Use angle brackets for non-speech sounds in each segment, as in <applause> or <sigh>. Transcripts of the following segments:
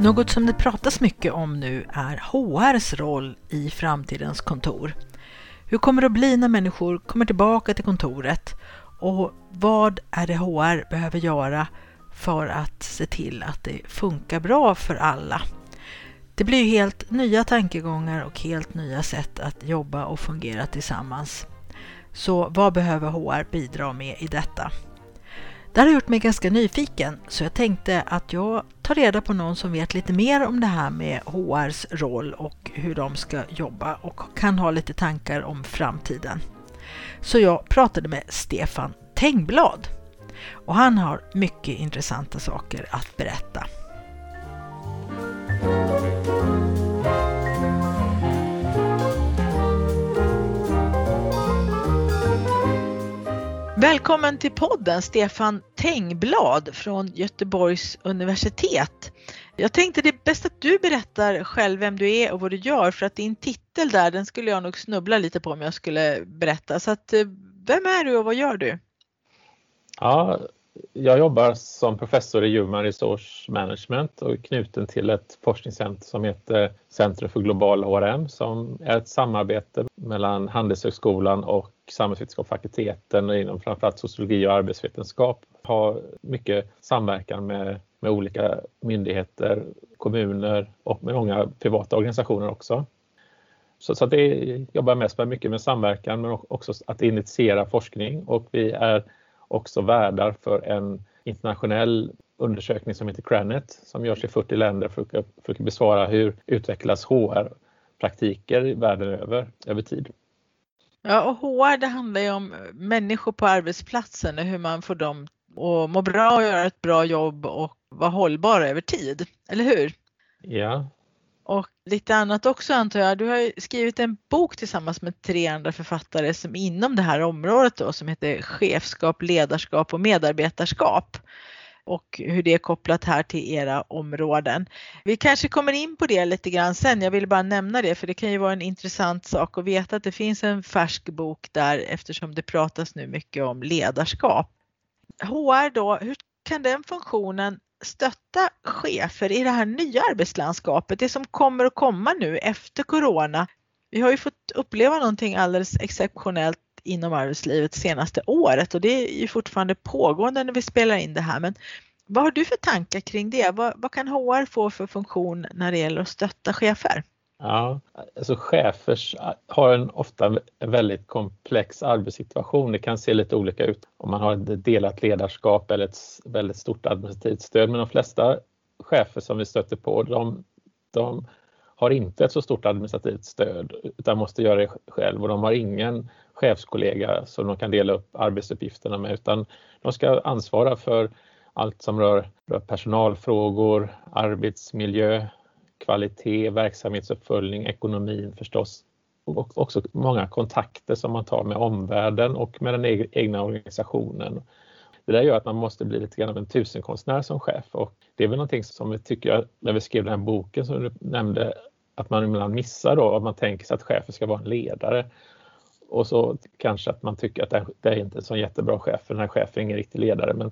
Något som det pratas mycket om nu är HRs roll i framtidens kontor. Hur kommer det att bli när människor kommer tillbaka till kontoret? Och vad är det HR behöver göra för att se till att det funkar bra för alla? Det blir helt nya tankegångar och helt nya sätt att jobba och fungera tillsammans. Så vad behöver HR bidra med i detta? Det har gjort mig ganska nyfiken så jag tänkte att jag tar reda på någon som vet lite mer om det här med HRs roll och hur de ska jobba och kan ha lite tankar om framtiden. Så jag pratade med Stefan Tengblad och han har mycket intressanta saker att berätta. Välkommen till podden Stefan Tengblad från Göteborgs universitet. Jag tänkte det är bäst att du berättar själv vem du är och vad du gör för att din titel där den skulle jag nog snubbla lite på om jag skulle berätta. Så att, eh, vem är du och vad gör du? Ja, jag jobbar som professor i Human Resource Management och är knuten till ett forskningscenter som heter Centrum för global HRM som är ett samarbete mellan Handelshögskolan och Samhällsvetenskapsfakulteten inom framförallt sociologi och arbetsvetenskap. Har mycket samverkan med, med olika myndigheter, kommuner och med många privata organisationer också. Så, så det jobbar mest med mycket med samverkan men också att initiera forskning och vi är också värdar för en internationell undersökning som heter Cranet som görs i 40 länder för att försöka besvara hur utvecklas HR-praktiker världen över, över tid. Ja, och HR det handlar ju om människor på arbetsplatsen och hur man får dem att må bra och göra ett bra jobb och vara hållbara över tid, eller hur? Ja, och lite annat också antar jag. Du har skrivit en bok tillsammans med tre andra författare som inom det här området då, som heter Chefskap, ledarskap och medarbetarskap och hur det är kopplat här till era områden. Vi kanske kommer in på det lite grann sen. Jag vill bara nämna det för det kan ju vara en intressant sak att veta att det finns en färsk bok där eftersom det pratas nu mycket om ledarskap. HR då, hur kan den funktionen stötta chefer i det här nya arbetslandskapet, det som kommer att komma nu efter corona. Vi har ju fått uppleva någonting alldeles exceptionellt inom arbetslivet senaste året och det är ju fortfarande pågående när vi spelar in det här. Men vad har du för tankar kring det? Vad, vad kan HR få för funktion när det gäller att stötta chefer? Ja, alltså chefer har en ofta en väldigt komplex arbetssituation. Det kan se lite olika ut om man har ett delat ledarskap eller ett väldigt stort administrativt stöd. Men de flesta chefer som vi stöter på, de, de har inte ett så stort administrativt stöd utan måste göra det själv och de har ingen chefskollega som de kan dela upp arbetsuppgifterna med utan de ska ansvara för allt som rör, rör personalfrågor, arbetsmiljö, kvalitet, verksamhetsuppföljning, ekonomin förstås. Och också många kontakter som man tar med omvärlden och med den egna organisationen. Det där gör att man måste bli lite grann av en tusenkonstnär som chef och det är väl någonting som vi tycker när vi skrev den här boken som du nämnde att man ibland missar då, att man tänker sig att chefen ska vara en ledare. Och så kanske att man tycker att det är inte en så jättebra chef, för den här chefen är ingen riktig ledare. Men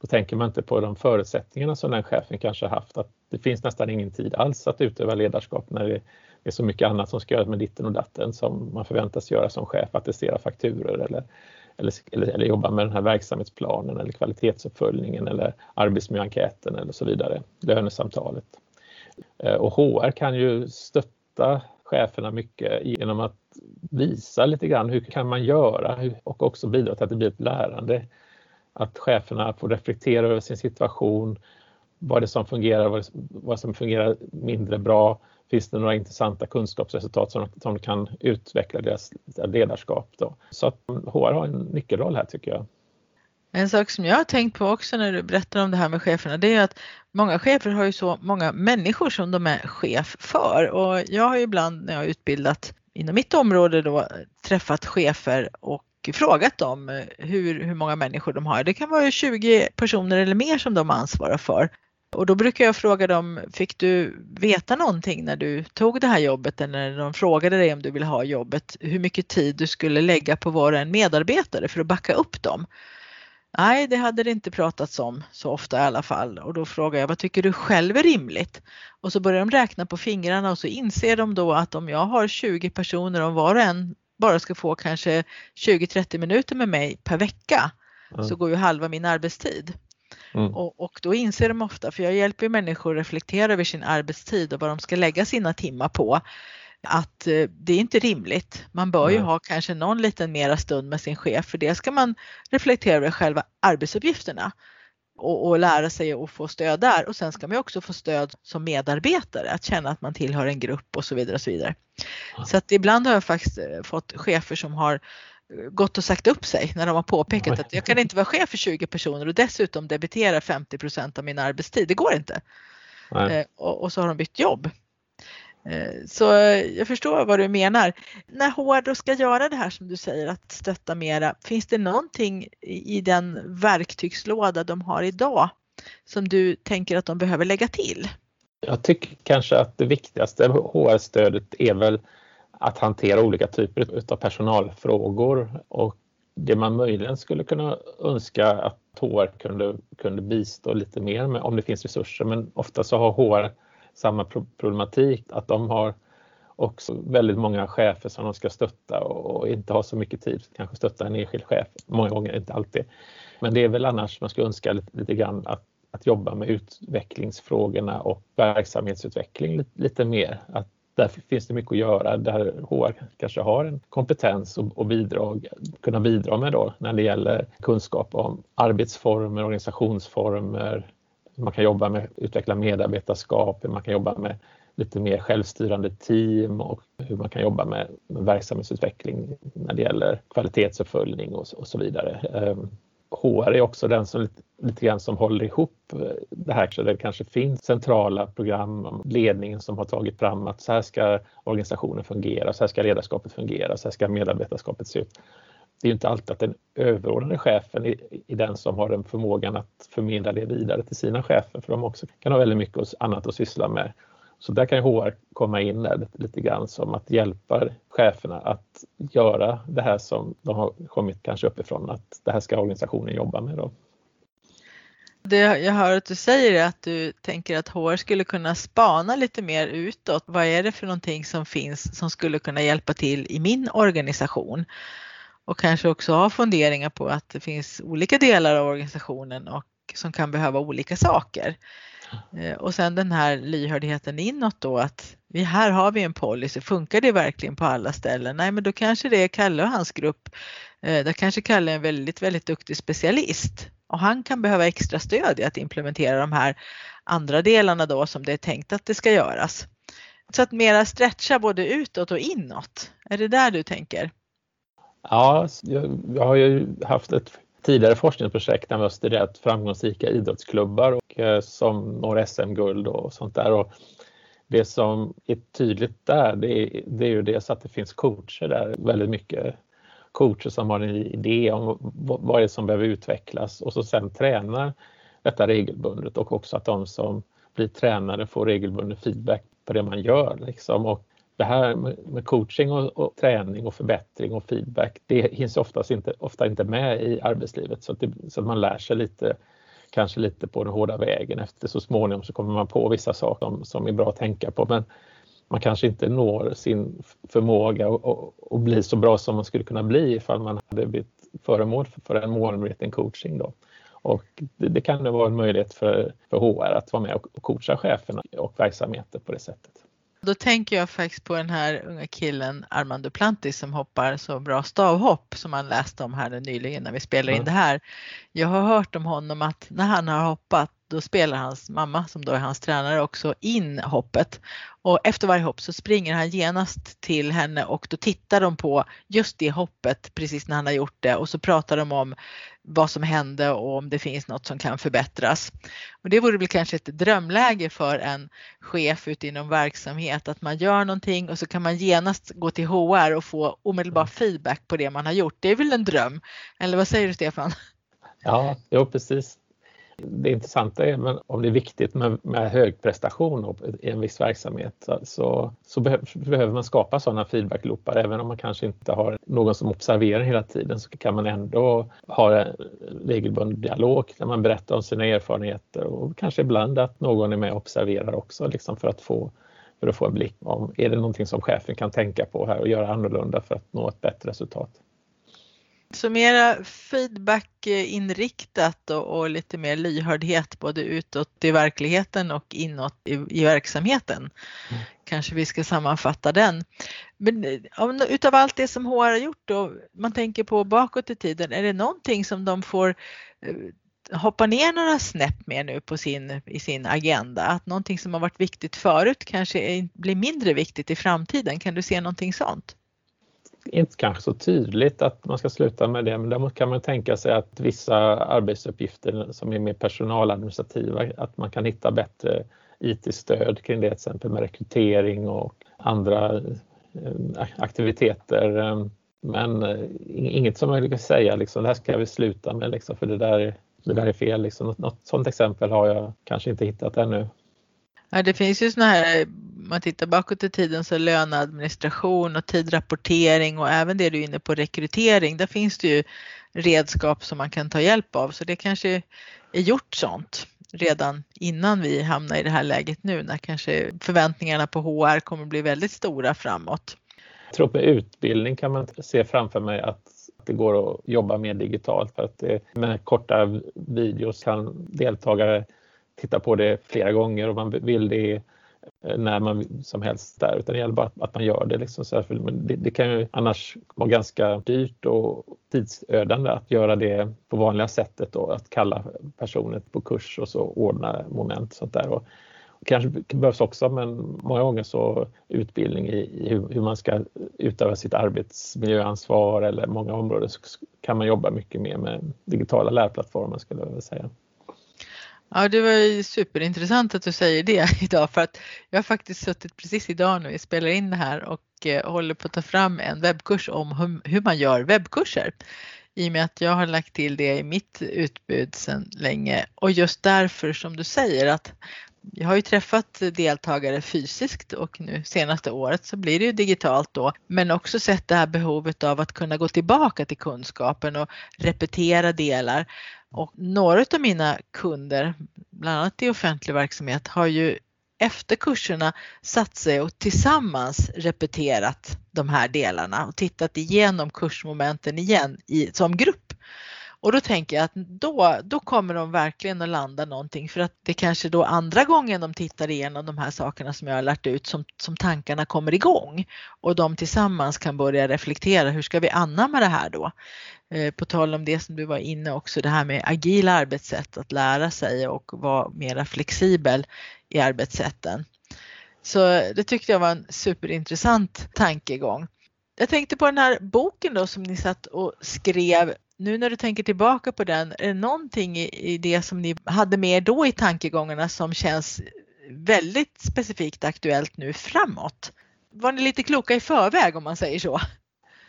då tänker man inte på de förutsättningarna som den chefen kanske haft. Att det finns nästan ingen tid alls att utöva ledarskap när det är så mycket annat som ska göras med ditten och datten som man förväntas göra som chef, attestera fakturor eller, eller, eller, eller jobba med den här verksamhetsplanen eller kvalitetsuppföljningen eller arbetsmiljöenkäten eller så vidare, lönesamtalet. Eh, och HR kan ju stötta cheferna mycket genom att visa lite grann hur kan man göra och också bidra till att det blir ett lärande att cheferna får reflektera över sin situation, vad det som fungerar, vad som fungerar mindre bra. Finns det några intressanta kunskapsresultat som, som kan utveckla deras ledarskap? Då? Så att HR har en nyckelroll här tycker jag. En sak som jag har tänkt på också när du berättar om det här med cheferna det är att många chefer har ju så många människor som de är chef för och jag har ju ibland när jag har utbildat inom mitt område då träffat chefer och frågat dem eh, hur, hur många människor de har. Det kan vara 20 personer eller mer som de ansvarar för. Och då brukar jag fråga dem, fick du veta någonting när du tog det här jobbet eller när de frågade dig om du ville ha jobbet, hur mycket tid du skulle lägga på var och en medarbetare för att backa upp dem? Nej, det hade det inte pratats om så ofta i alla fall och då frågar jag vad tycker du själv är rimligt? Och så börjar de räkna på fingrarna och så inser de då att om jag har 20 personer och var och en bara ska få kanske 20-30 minuter med mig per vecka mm. så går ju halva min arbetstid. Mm. Och, och, då inser de ofta, för jag hjälper människor att reflektera över sin arbetstid och vad de ska lägga sina timmar på, att eh, det är inte rimligt. Man bör ju ha kanske någon liten mera stund med sin chef för det ska man reflektera över själva arbetsuppgifterna och, och, lära sig och få stöd där och sen ska man också få stöd som medarbetare att känna att man tillhör en grupp och så vidare. Och så vidare. Så att ibland har jag faktiskt eh, fått chefer som har eh, gått och sagt upp sig när de har påpekat att jag kan inte vara chef för 20 personer och dessutom debitera 50% av min arbetstid. Det går inte. Och, och så har de bytt jobb. Eh, så jag förstår vad du menar. När HR då ska göra det här som du säger att stötta mera, finns det någonting i den verktygslåda de har idag som du tänker att de behöver lägga till? Jag tycker kanske att det viktigaste HR-stödet är väl att hantera olika typer av personalfrågor och det man möjligen skulle kunna önska att HR kunde, kunde bistå lite mer med om det finns resurser men ofta så har HR samma problematik, att de har också väldigt många chefer som de ska stötta och inte har så mycket tid att kanske stötta en enskild chef. Många gånger, inte alltid. Men det är väl annars man skulle önska lite, lite grann att, att jobba med utvecklingsfrågorna och verksamhetsutveckling lite, lite mer. Att där finns det mycket att göra där HR kanske har en kompetens och, och bidrag, kunna bidra med då när det gäller kunskap om arbetsformer, organisationsformer, man kan jobba med utveckla medarbetarskap, man kan jobba med lite mer självstyrande team och hur man kan jobba med, med verksamhetsutveckling när det gäller kvalitetsuppföljning och, och så vidare. Ehm, HR är också den som lite, lite grann som håller ihop eh, det här så det kanske finns centrala program, ledningen som har tagit fram att så här ska organisationen fungera, så här ska ledarskapet fungera, så här ska medarbetarskapet se ut det är inte alltid att den överordnade chefen är, är den som har den förmågan att förmedla det vidare till sina chefer för de också kan ha väldigt mycket annat att syssla med. Så där kan HR komma in där lite, lite grann som att hjälpa cheferna att göra det här som de har kommit kanske uppifrån att det här ska organisationen jobba med. Då. Det jag hör att du säger är att du tänker att HR skulle kunna spana lite mer utåt. Vad är det för någonting som finns som skulle kunna hjälpa till i min organisation? Och kanske också ha funderingar på att det finns olika delar av organisationen och som kan behöva olika saker. Eh, och sen den här lyhördheten inåt då att vi, här har vi en policy, funkar det verkligen på alla ställen? Nej men då kanske det är Kalle och hans grupp. Eh, där kanske Kalle är en väldigt, väldigt duktig specialist och han kan behöva extra stöd i att implementera de här andra delarna då som det är tänkt att det ska göras. Så att mera stretcha både utåt och inåt. Är det där du tänker? Ja, jag, har ju haft ett tidigare forskningsprojekt där vi har studerat framgångsrika idrottsklubbar och, eh, som når SM-guld och sånt där. Och det som är tydligt där det är, det är ju dels att det finns coacher där, väldigt mycket coacher som har en idé om vad det är som behöver utvecklas och så sen tränar detta regelbundet och också att de som blir tränare får regelbunden feedback på det man gör. Liksom. Och det här med coaching och, och, träning och förbättring och feedback, det hinns oftast inte, ofta inte med i arbetslivet så att, det, så att man lär sig lite, kanske lite på den hårda vägen. Efter så småningom så kommer man på vissa saker som, som är bra att tänka på men man kanske inte når sin förmåga och, bli så bra som man skulle kunna bli ifall man hade blivit föremål för, för en målmedveten coaching. Då. Och det, det kan vara en möjlighet för, för HR att vara med och coacha cheferna och verksamheter på det sättet. Då tänker jag faktiskt på den här unga killen Armand Duplantis som hoppar så bra stavhopp som man läste om här nyligen när vi spelade in det här. Jag har hört om honom att när han har hoppat då spelar hans mamma, som då är hans tränare, också in hoppet. Och efter varje hopp så springer han genast till henne och då tittar de på just det hoppet precis när han har gjort det och så pratar de om vad som hände och om det finns något som kan förbättras. Och det vore väl kanske ett drömläge för en chef ute inom verksamhet att man gör någonting och så kan man genast gå till HR och få omedelbar feedback på det man har gjort. Det är väl en dröm? Eller vad säger du Stefan? Ja, jo precis. Det intressanta är men om det är viktigt med, med hög prestation i en viss verksamhet så, så behöver man skapa sådana feedbackloopar. Även om man kanske inte har någon som observerar hela tiden så kan man ändå ha en regelbunden dialog där man berättar om sina erfarenheter och kanske ibland att någon är med och observerar också liksom för att få för att få en blick om är det någonting som chefen kan tänka på här och göra annorlunda för att nå ett bättre resultat. Så mera feedbackinriktat och, och, lite mer lyhördhet både utåt i verkligheten och inåt i, i verksamheten. Mm. Kanske vi ska sammanfatta den. Men utav allt det som HR har gjort då, man tänker på bakåt i tiden, är det någonting som de får eh, hoppa ner några snäpp med nu på sin, i sin agenda? Att någonting som har varit viktigt förut kanske är, blir mindre viktigt i framtiden? Kan du se någonting sånt? Inte kanske så tydligt att man ska sluta med det men däremot kan man tänka sig att vissa arbetsuppgifter som är mer personaladministrativa, att man kan hitta bättre IT-stöd kring det, till exempel med rekrytering och andra eh, aktiviteter. Ehm, men eh, inget som jag kan säga liksom, det här ska vi sluta med liksom, för det där, det där är fel. Liksom. Något sådant exempel har jag kanske inte hittat ännu. Ja, det finns ju sådana här, man tittar bakåt i tiden så löneadministration och tidrapportering och även det du är inne på rekrytering. Där finns det ju redskap som man kan ta hjälp av så det kanske är gjort sånt redan innan vi hamnar i det här läget nu när kanske förväntningarna på HR kommer bli väldigt stora framåt. Jag tror med utbildning kan man se framför mig att det går att jobba mer digitalt för att det, med korta videos kan deltagare titta på det flera gånger och man vill det eh, när man som helst där utan det gäller bara att man gör det. Liksom så här, det, det, kan ju annars vara ganska dyrt och tidsödande att göra det på vanliga sättet då, att kalla personer på kurs och så ordna moment och sånt där. Och, kanske behövs också men många gånger så utbildning i, i hur, hur, man ska utöva sitt arbetsmiljöansvar eller många områden så kan man jobba mycket mer med digitala lärplattformar skulle jag vilja säga. Ja, det var ju superintressant att du säger det <laughs> idag för att jag har faktiskt suttit precis idag när vi spelar in det här och eh, håller på att ta fram en webbkurs om hur man gör webbkurser. I och med att jag har lagt till det i mitt utbud sedan länge och just därför som du säger att jag har ju träffat deltagare fysiskt och nu senaste året så blir det ju digitalt då, men också sett det här behovet av att kunna gå tillbaka till kunskapen och repetera delar. Och några av mina kunder, bland annat i offentlig verksamhet, har ju efter kurserna satt sig och tillsammans repeterat de här delarna och tittat igenom kursmomenten igen i, som grupp. Och då tänker jag att då, då kommer de verkligen att landa någonting för att det kanske då andra gången de tittar igenom de här sakerna som jag har lärt ut som, som tankarna kommer igång och de tillsammans kan börja reflektera hur ska vi anamma det här då? Eh, på tal om det som du var inne också det här med agila arbetssätt att lära sig och vara mera flexibel i arbetssätten. Så det tyckte jag var en superintressant tankegång. Jag tänkte på den här boken då som ni satt och skrev nu när du tänker tillbaka på den, är det någonting i, det som ni hade med då i tankegångarna som känns väldigt specifikt aktuellt nu framåt? Var ni lite kloka i förväg om man säger så?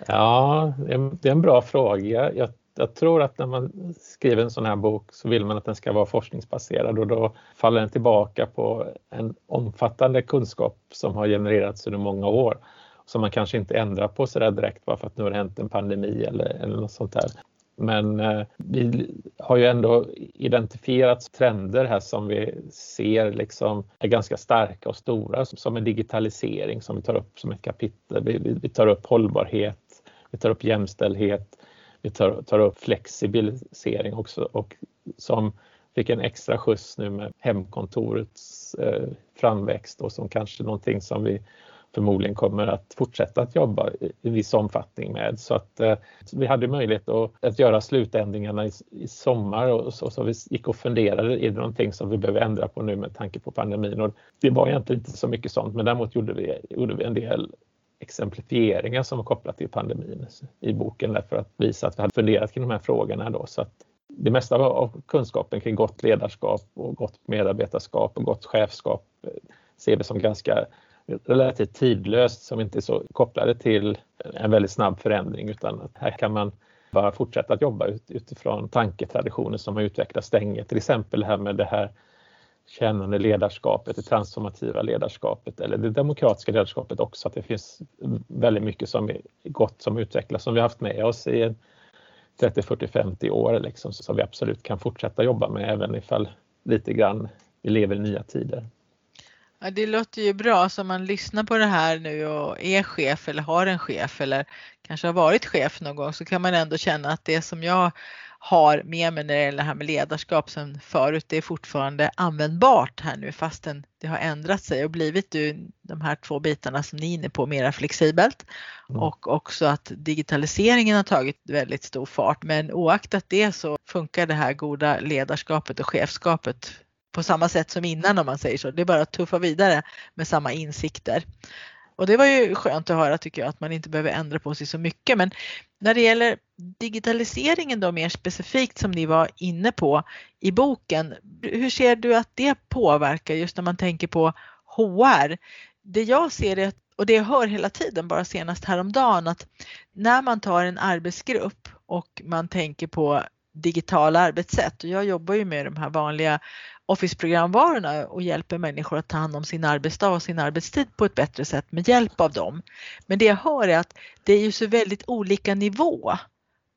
Ja, det är en bra fråga. Jag, jag tror att när man skriver en sån här bok så vill man att den ska vara forskningsbaserad och då faller den tillbaka på en omfattande kunskap som har genererats under många år som man kanske inte ändrar på så där direkt bara för att nu har det hänt en pandemi eller, eller något sånt där. Men eh, vi har ju ändå identifierat trender här som vi ser liksom är ganska starka och stora som en digitalisering som vi tar upp som ett kapitel. Vi, vi, vi tar upp hållbarhet, vi tar upp jämställdhet, vi tar, tar upp flexibilisering också och som fick en extra skjuts nu med hemkontorets eh, framväxt och som kanske någonting som vi förmodligen kommer att fortsätta att jobba i viss omfattning med. Så att eh, vi hade möjlighet att, att göra slutändringarna i, i sommar och så, så vi gick och funderade, är det någonting som vi behöver ändra på nu med tanke på pandemin? Och det var egentligen inte så mycket sånt, men däremot gjorde vi, gjorde vi en del exemplifieringar som var kopplat till pandemin i boken för att visa att vi hade funderat kring de här frågorna. Då, så att det mesta av kunskapen kring gott ledarskap och gott medarbetarskap och gott chefskap eh, ser vi som ganska relativt tidlöst som inte är så kopplade till en väldigt snabb förändring utan här kan man bara fortsätta att jobba utifrån tanketraditioner som har utvecklats länge. Till exempel det här med det här kännande ledarskapet, det transformativa ledarskapet eller det demokratiska ledarskapet också. Att det finns väldigt mycket som är gott som utvecklas som vi haft med oss i 30, 40, 50 år liksom, som vi absolut kan fortsätta jobba med även ifall lite grann vi lever i nya tider. Ja, det låter ju bra. Så man lyssnar på det här nu och är chef eller har en chef eller kanske har varit chef någon gång så kan man ändå känna att det som jag har med mig när det gäller det här med ledarskap sen förut, det är fortfarande användbart här nu fastän det har ändrat sig och blivit de här två bitarna som ni är inne på mera flexibelt mm. och också att digitaliseringen har tagit väldigt stor fart. Men oaktat det så funkar det här goda ledarskapet och chefskapet på samma sätt som innan om man säger så. Det är bara att tuffa vidare med samma insikter. Och det var ju skönt att höra tycker jag att man inte behöver ändra på sig så mycket. Men när det gäller digitaliseringen då mer specifikt som ni var inne på i boken. Hur ser du att det påverkar just när man tänker på HR? Det jag ser är, och det jag hör hela tiden, bara senast häromdagen, att när man tar en arbetsgrupp och man tänker på digitala arbetssätt och jag jobbar ju med de här vanliga Office-programvarorna och hjälper människor att ta hand om sin arbetsdag och sin arbetstid på ett bättre sätt med hjälp av dem. Men det jag hör är att det är ju så väldigt olika nivå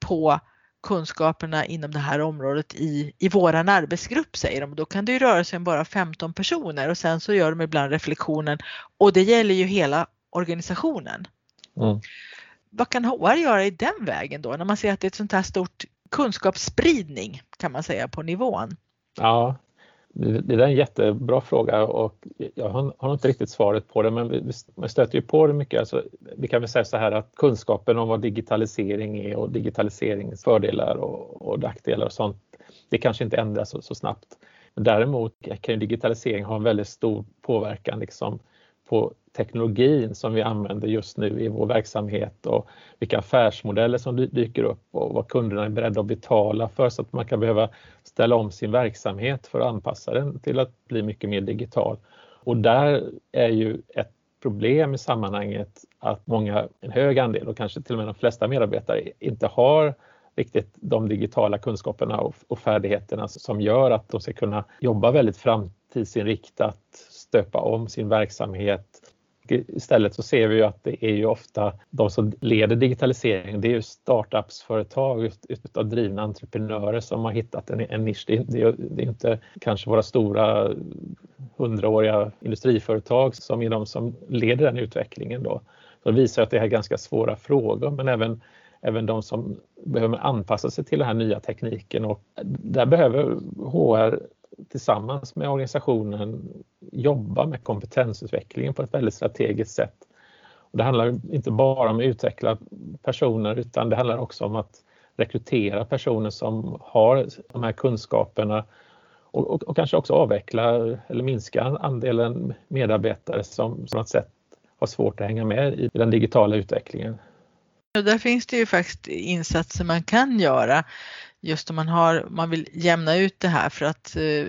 på kunskaperna inom det här området i, i våran arbetsgrupp säger de. Då kan det ju röra sig om bara 15 personer och sen så gör de ibland reflektionen och det gäller ju hela organisationen. Mm. Vad kan HR göra i den vägen då när man ser att det är ett sånt här stort kunskapsspridning kan man säga på nivån? Ja, det är en jättebra fråga och jag har inte riktigt svaret på det men vi stöter ju på det mycket. Alltså, vi kan väl säga så här att kunskapen om vad digitalisering är och digitaliseringens fördelar och, och nackdelar och sånt, det kanske inte ändras så, så snabbt. Däremot kan digitalisering ha en väldigt stor påverkan liksom, på teknologin som vi använder just nu i vår verksamhet och vilka affärsmodeller som dyker upp och vad kunderna är beredda att betala för så att man kan behöva ställa om sin verksamhet för att anpassa den till att bli mycket mer digital. Och där är ju ett problem i sammanhanget att många, en hög andel och kanske till och med de flesta medarbetare inte har riktigt de digitala kunskaperna och, färdigheterna som gör att de ska kunna jobba väldigt tidsinriktat stöpa om sin verksamhet istället så ser vi ju att det är ju ofta de som leder digitaliseringen, det är ju startupsföretag utav drivna entreprenörer som har hittat en, en nisch. Det är, det, är, det är inte kanske våra stora hundraåriga industriföretag som är de som leder den utvecklingen då. Så det visar att det är ganska svåra frågor men även även de som behöver anpassa sig till den här nya tekniken och där behöver HR tillsammans med organisationen jobba med kompetensutvecklingen på ett väldigt strategiskt sätt. Och det handlar inte bara om att utveckla personer utan det handlar också om att rekrytera personer som har de här kunskaperna och, och, och kanske också avveckla eller minska andelen medarbetare som på något sätt har svårt att hänga med i den digitala utvecklingen. Där finns det ju faktiskt insatser man kan göra just om man, har, man vill jämna ut det här för att eh,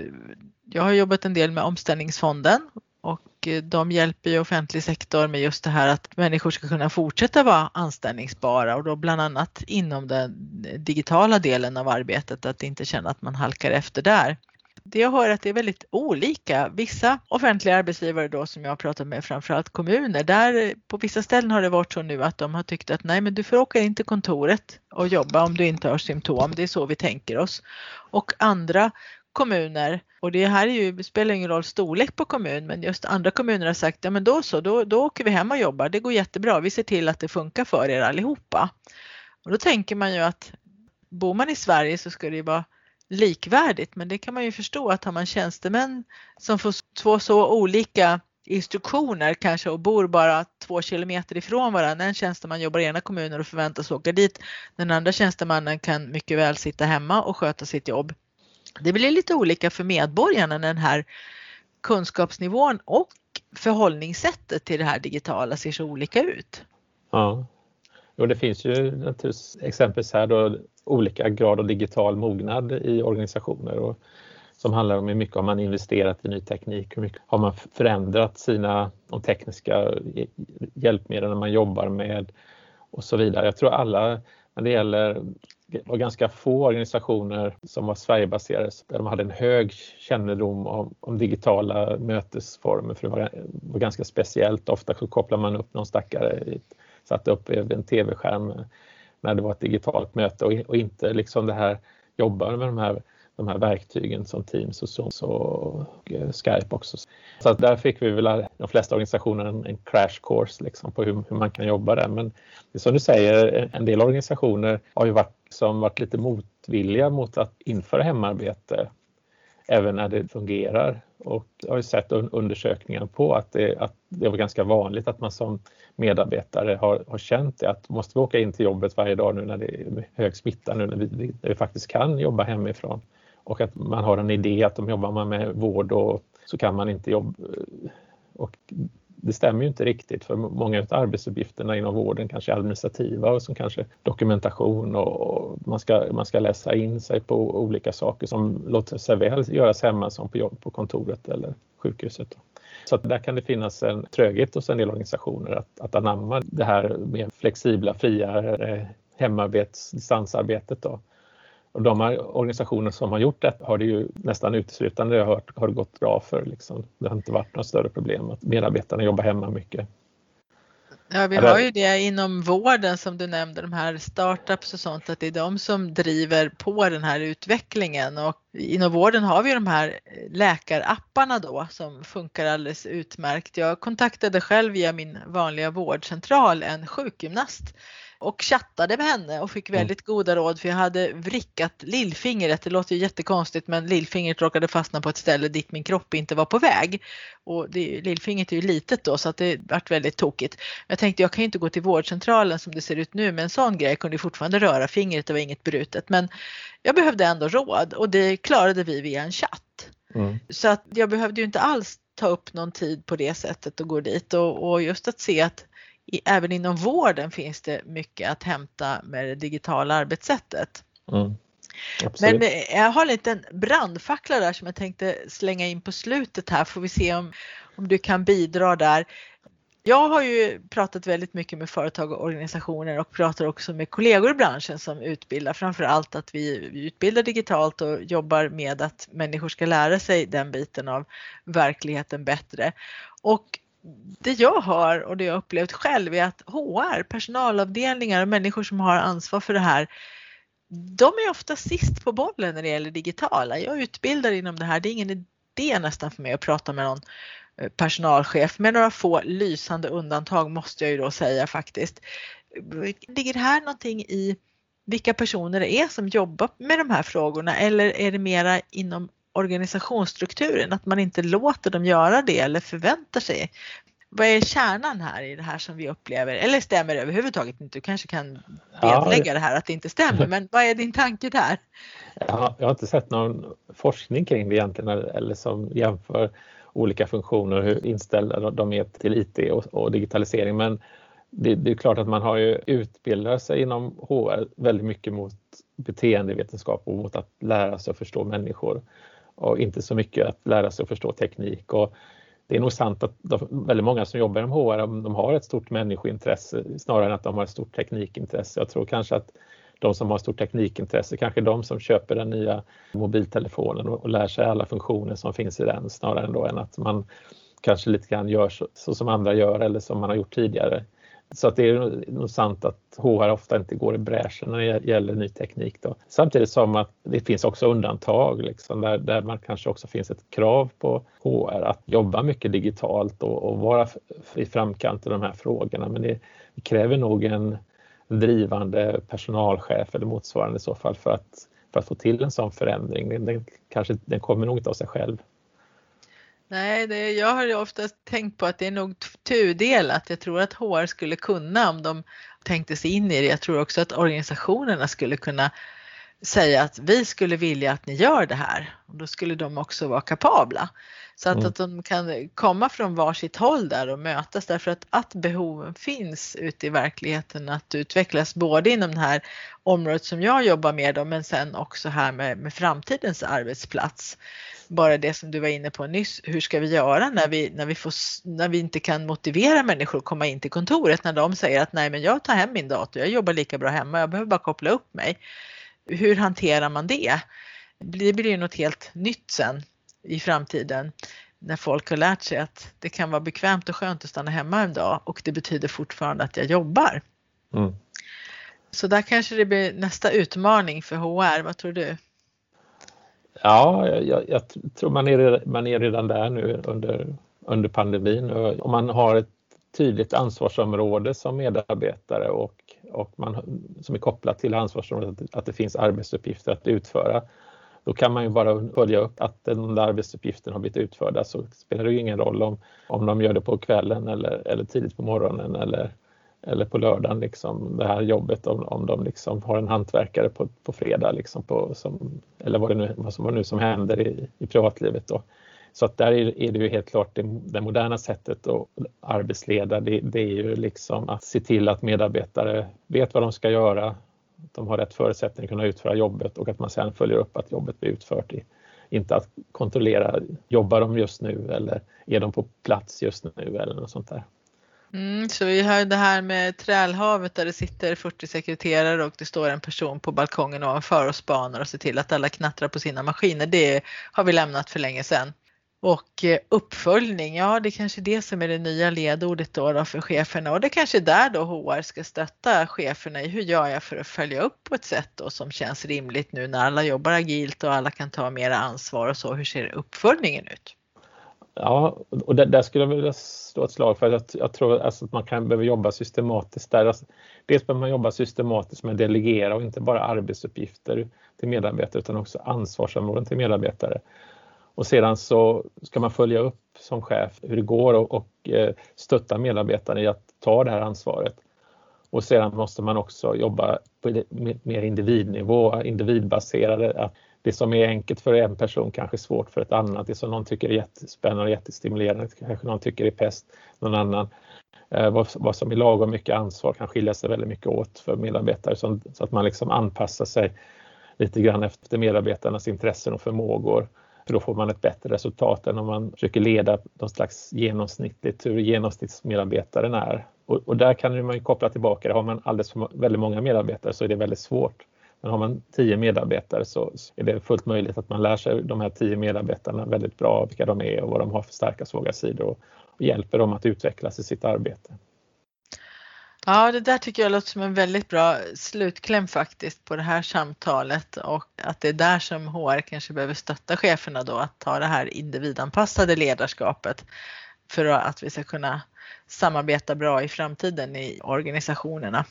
jag har jobbat en del med omställningsfonden och eh, de hjälper ju offentlig sektor med just det här att människor ska kunna fortsätta vara anställningsbara och då bland annat inom den digitala delen av arbetet att inte känna att man halkar efter där. Det jag hör att det är väldigt olika. Vissa offentliga arbetsgivare då som jag har pratat med, framförallt kommuner, där på vissa ställen har det varit så nu att de har tyckt att nej men du får åka in till kontoret och jobba om du inte har symptom. Det är så vi tänker oss. Och andra kommuner, och det här är ju, det spelar ingen roll storlek på kommun, men just andra kommuner har sagt, ja men då så, då, då åker vi hem och jobbar, det går jättebra, vi ser till att det funkar för er allihopa. Och då tänker man ju att bor man i Sverige så ska det vara likvärdigt men det kan man ju förstå att har man tjänstemän som får två så olika instruktioner kanske och bor bara två kilometer ifrån varandra. En tjänsteman jobbar i ena kommunen och förväntas åka dit. Den andra tjänstemannen kan mycket väl sitta hemma och sköta sitt jobb. Det blir lite olika för medborgarna när den här kunskapsnivån och förhållningssättet till det här digitala ser så olika ut. Ja, Jo, det finns ju naturligtvis exempelvis här då olika grad av digital mognad i organisationer och som handlar om hur mycket har man investerat i ny teknik, hur mycket har man förändrat sina de tekniska hjälpmedel man jobbar med och så vidare. Jag tror alla när det gäller det var ganska få organisationer som var Sverigebaserade där de hade en hög kännedom om, om digitala mötesformer för det var, var, ganska speciellt. Ofta så kopplar man upp någon stackare, satte upp en tv-skärm när det var ett digitalt möte och, och inte liksom det här jobbar med de här de här verktygen som Teams och Zoom och eh, Skype också. Så att där fick vi väl de flesta organisationer en, en crash course liksom på hur, hur, man kan jobba där. Men det är som du säger, en del organisationer har ju varit, som varit lite motvilliga mot att införa hemarbete även när det fungerar. Och jag har ju sett undersökningar på att det, att det var ganska vanligt att man som medarbetare har, har känt det att måste vi åka in till jobbet varje dag nu när det är hög smitta nu när vi, när vi faktiskt kan jobba hemifrån och att man har en idé att om jobbar man med vård och så kan man inte jobba. Och det stämmer ju inte riktigt för många av arbetsuppgifterna inom vården kanske är administrativa och som kanske dokumentation och man ska, man ska läsa in sig på olika saker som låter sig väl göras hemma som på jobb på kontoret eller sjukhuset. Så att där kan det finnas en tröghet hos en del organisationer att, att anamma det här mer flexibla, friare eh, hemarbets, distansarbetet. Då. Och de här organisationer som har gjort det har det ju nästan uteslutande jag hört har det gått bra för. Liksom. Det har inte varit några större problem att medarbetarna jobbar hemma mycket. Ja, vi har ju det inom vården som du nämnde, de här startups och sånt, att det är de som driver på den här utvecklingen och inom vården har vi de här läkarapparna då som funkar alldeles utmärkt. Jag kontaktade själv via min vanliga vårdcentral en sjukgymnast och chattade med henne och fick mm. väldigt goda råd för jag hade vrickat lillfingret. Det låter ju jättekonstigt men lillfingret råkade fastna på ett ställe dit min kropp inte var på väg. Och det, lillfingret är ju litet då så att det vart väldigt tokigt. Jag tänkte jag kan ju inte gå till vårdcentralen som det ser ut nu med en sån grej. Jag kunde fortfarande röra fingret, det var inget brutet. Men jag behövde ändå råd och det klarade vi via en chatt. Mm. Så att jag behövde ju inte alls ta upp någon tid på det sättet och gå dit och, och just att se att i, även inom vården finns det mycket att hämta med det digitala arbetssättet. Mm. Men eh, jag har en liten brandfackla där som jag tänkte slänga in på slutet här får vi se om, om du kan bidra där. Jag har ju pratat väldigt mycket med företag och organisationer och pratar också med kollegor i branschen som utbildar, framför allt att vi utbildar digitalt och jobbar med att människor ska lära sig den biten av verkligheten bättre. Och det jag har och det jag upplevt själv är att HR, personalavdelningar och människor som har ansvar för det här, de är ofta sist på bollen när det gäller digitala. Jag utbildar inom det här, det är ingen idé nästan för mig att prata med någon eh, personalchef med några få lysande undantag måste jag ju då säga faktiskt. Ligger det här någonting i vilka personer det är som jobbar med de här frågorna eller är det mera inom organisationsstrukturen, att man inte låter dem göra det eller förväntar sig. Vad är kärnan här i det här som vi upplever, eller stämmer det överhuvudtaget inte? Du kanske kan vedlägga ja, det här att det inte stämmer, men vad är din tanke där? Ja, jag har inte sett någon forskning kring det egentligen eller som jämför olika funktioner och hur inställda de är till IT och, och digitalisering. Men det, det, är klart att man har ju utbildat sig inom HR väldigt mycket mot beteendevetenskap och mot att lära sig att förstå människor och inte så mycket att lära sig och förstå teknik. Och det är nog sant att de, väldigt många som jobbar inom HR de har ett stort människointresse snarare än att de har ett stort teknikintresse. Jag tror kanske att de som har stort teknikintresse kanske är de som köper den nya mobiltelefonen och, och lär sig alla funktioner som finns i den snarare än, då än att man kanske lite grann gör så, så som andra gör eller som man har gjort tidigare. Så att det är nog sant att HR ofta inte går i bräschen när det gäller ny teknik. Då. Samtidigt som att det finns också undantag liksom, där, där man kanske också finns ett krav på HR att jobba mycket digitalt och, och vara i framkant i de här frågorna. Men det, det kräver nog en drivande personalchef eller motsvarande i så fall för att, för att få till en sån förändring. Den, den, kanske, den kommer nog inte av sig själv. Nej, det, jag har ju ofta tänkt på att det är nog tudelat. Jag tror att HR skulle kunna om de tänkte sig in i det. Jag tror också att organisationerna skulle kunna säga att vi skulle vilja att ni gör det här. Och då skulle de också vara kapabla. Så att, mm. att de kan komma från varsitt håll där och mötas därför att, att behoven finns ute i verkligheten att utvecklas både inom det här området som jag jobbar med då, men sen också här med, med framtidens arbetsplats. Bara det som du var inne på nyss, hur ska vi göra när vi, när vi, får, när vi inte kan motivera människor att komma in till kontoret när de säger att nej men jag tar hem min dator, jag jobbar lika bra hemma, jag behöver bara koppla upp mig. Hur hanterar man det? Det blir ju något helt nytt sen i framtiden när folk har lärt sig att det kan vara bekvämt och skönt att stanna hemma en dag och det betyder fortfarande att jag jobbar. Mm. Så där kanske det blir nästa utmaning för HR, vad tror du? Ja, jag, jag tror man är, man är redan där nu under, under pandemin. Om man har ett tydligt ansvarsområde som medarbetare och, och man, som är kopplat till ansvarsområdet att det finns arbetsuppgifter att utföra då kan man ju bara följa upp att den där arbetsuppgiften har blivit utförda så alltså spelar det ju ingen roll om, om de gör det på kvällen eller, eller tidigt på morgonen eller, eller på lördagen, liksom, det här jobbet om, om de liksom har en hantverkare på, på fredag liksom på, som, eller vad det nu, vad som, vad nu som händer i, i privatlivet. Då. Så att där är, är det ju helt klart det, det moderna sättet att arbetsleda, det, det, är ju liksom att se till att medarbetare vet vad de ska göra, de har rätt förutsättningar att kunna utföra jobbet och att man sedan följer upp att jobbet blir utfört. I, inte att kontrollera, jobbar de just nu eller är de på plats just nu eller något sånt där. Mm, så vi har det här med Trälhavet där det sitter 40 sekreterare och det står en person på balkongen ovanför och spanar och ser till att alla knattrar på sina maskiner. Det har vi lämnat för länge sedan. Och eh, uppföljning, ja det är kanske det som är det nya ledordet då, då för cheferna och det är kanske där då HR ska stötta cheferna i hur gör jag för att följa upp på ett sätt då som känns rimligt nu när alla jobbar agilt och alla kan ta mera ansvar och så. Hur ser uppföljningen ut? Ja, och där, där skulle jag vilja slå ett slag för att jag, jag tror alltså att man kan behöva jobba systematiskt där. Alltså, dels behöver man jobba systematiskt med att delegera och inte bara arbetsuppgifter till medarbetare utan också ansvarsområden till medarbetare. Och sedan så ska man följa upp som chef hur det går och, och eh, stötta medarbetarna i att ta det här ansvaret. Och sedan måste man också jobba på mer individnivå, individbaserade. Att det som är enkelt för en person kanske är svårt för ett annat. Det som någon tycker är jättespännande och jättestimulerande kanske någon tycker är pest någon annan. Eh, vad, vad, som är lagom mycket ansvar kan skilja sig väldigt mycket åt för medarbetare så, så att man liksom anpassar sig lite grann efter medarbetarnas intressen och förmågor. För då får man ett bättre resultat än om man försöker leda något slags genomsnittligt hur genomsnittsmedarbetaren är. Och, och där kan man ju koppla tillbaka det. Har man alldeles för väldigt många medarbetare så är det väldigt svårt. Men har man tio medarbetare så är det fullt möjligt att man lär sig de här tio medarbetarna väldigt bra, vilka de är och vad de har för starka och svaga sidor och, och hjälper dem att utvecklas i sitt arbete. Ja, det där tycker jag låter som en väldigt bra slutkläm faktiskt på det här samtalet och att det är där som HR kanske behöver stötta cheferna då att ta det här individanpassade ledarskapet för att vi ska kunna samarbeta bra i framtiden i organisationerna.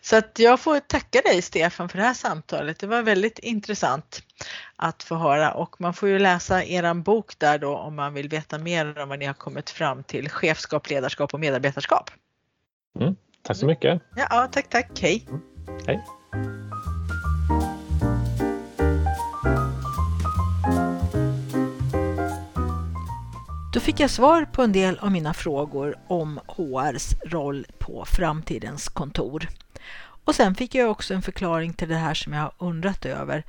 Så att jag får tacka dig Stefan för det här samtalet. Det var väldigt intressant att få höra och man får ju läsa eran bok där då om man vill veta mer om vad ni har kommit fram till chefskap, ledarskap och medarbetarskap. Mm. Tack så mycket. Ja, tack, tack. Hej. Mm. Hej. Då fick jag svar på en del av mina frågor om HRs roll på framtidens kontor. Och sen fick jag också en förklaring till det här som jag har undrat över.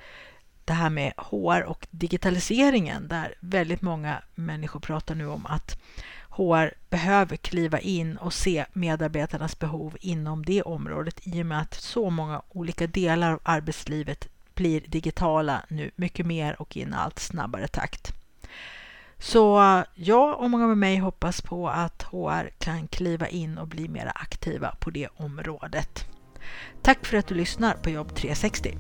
Det här med HR och digitaliseringen där väldigt många människor pratar nu om att HR behöver kliva in och se medarbetarnas behov inom det området i och med att så många olika delar av arbetslivet blir digitala nu mycket mer och i en allt snabbare takt. Så jag och många med mig hoppas på att HR kan kliva in och bli mer aktiva på det området. Tack för att du lyssnar på Jobb 360.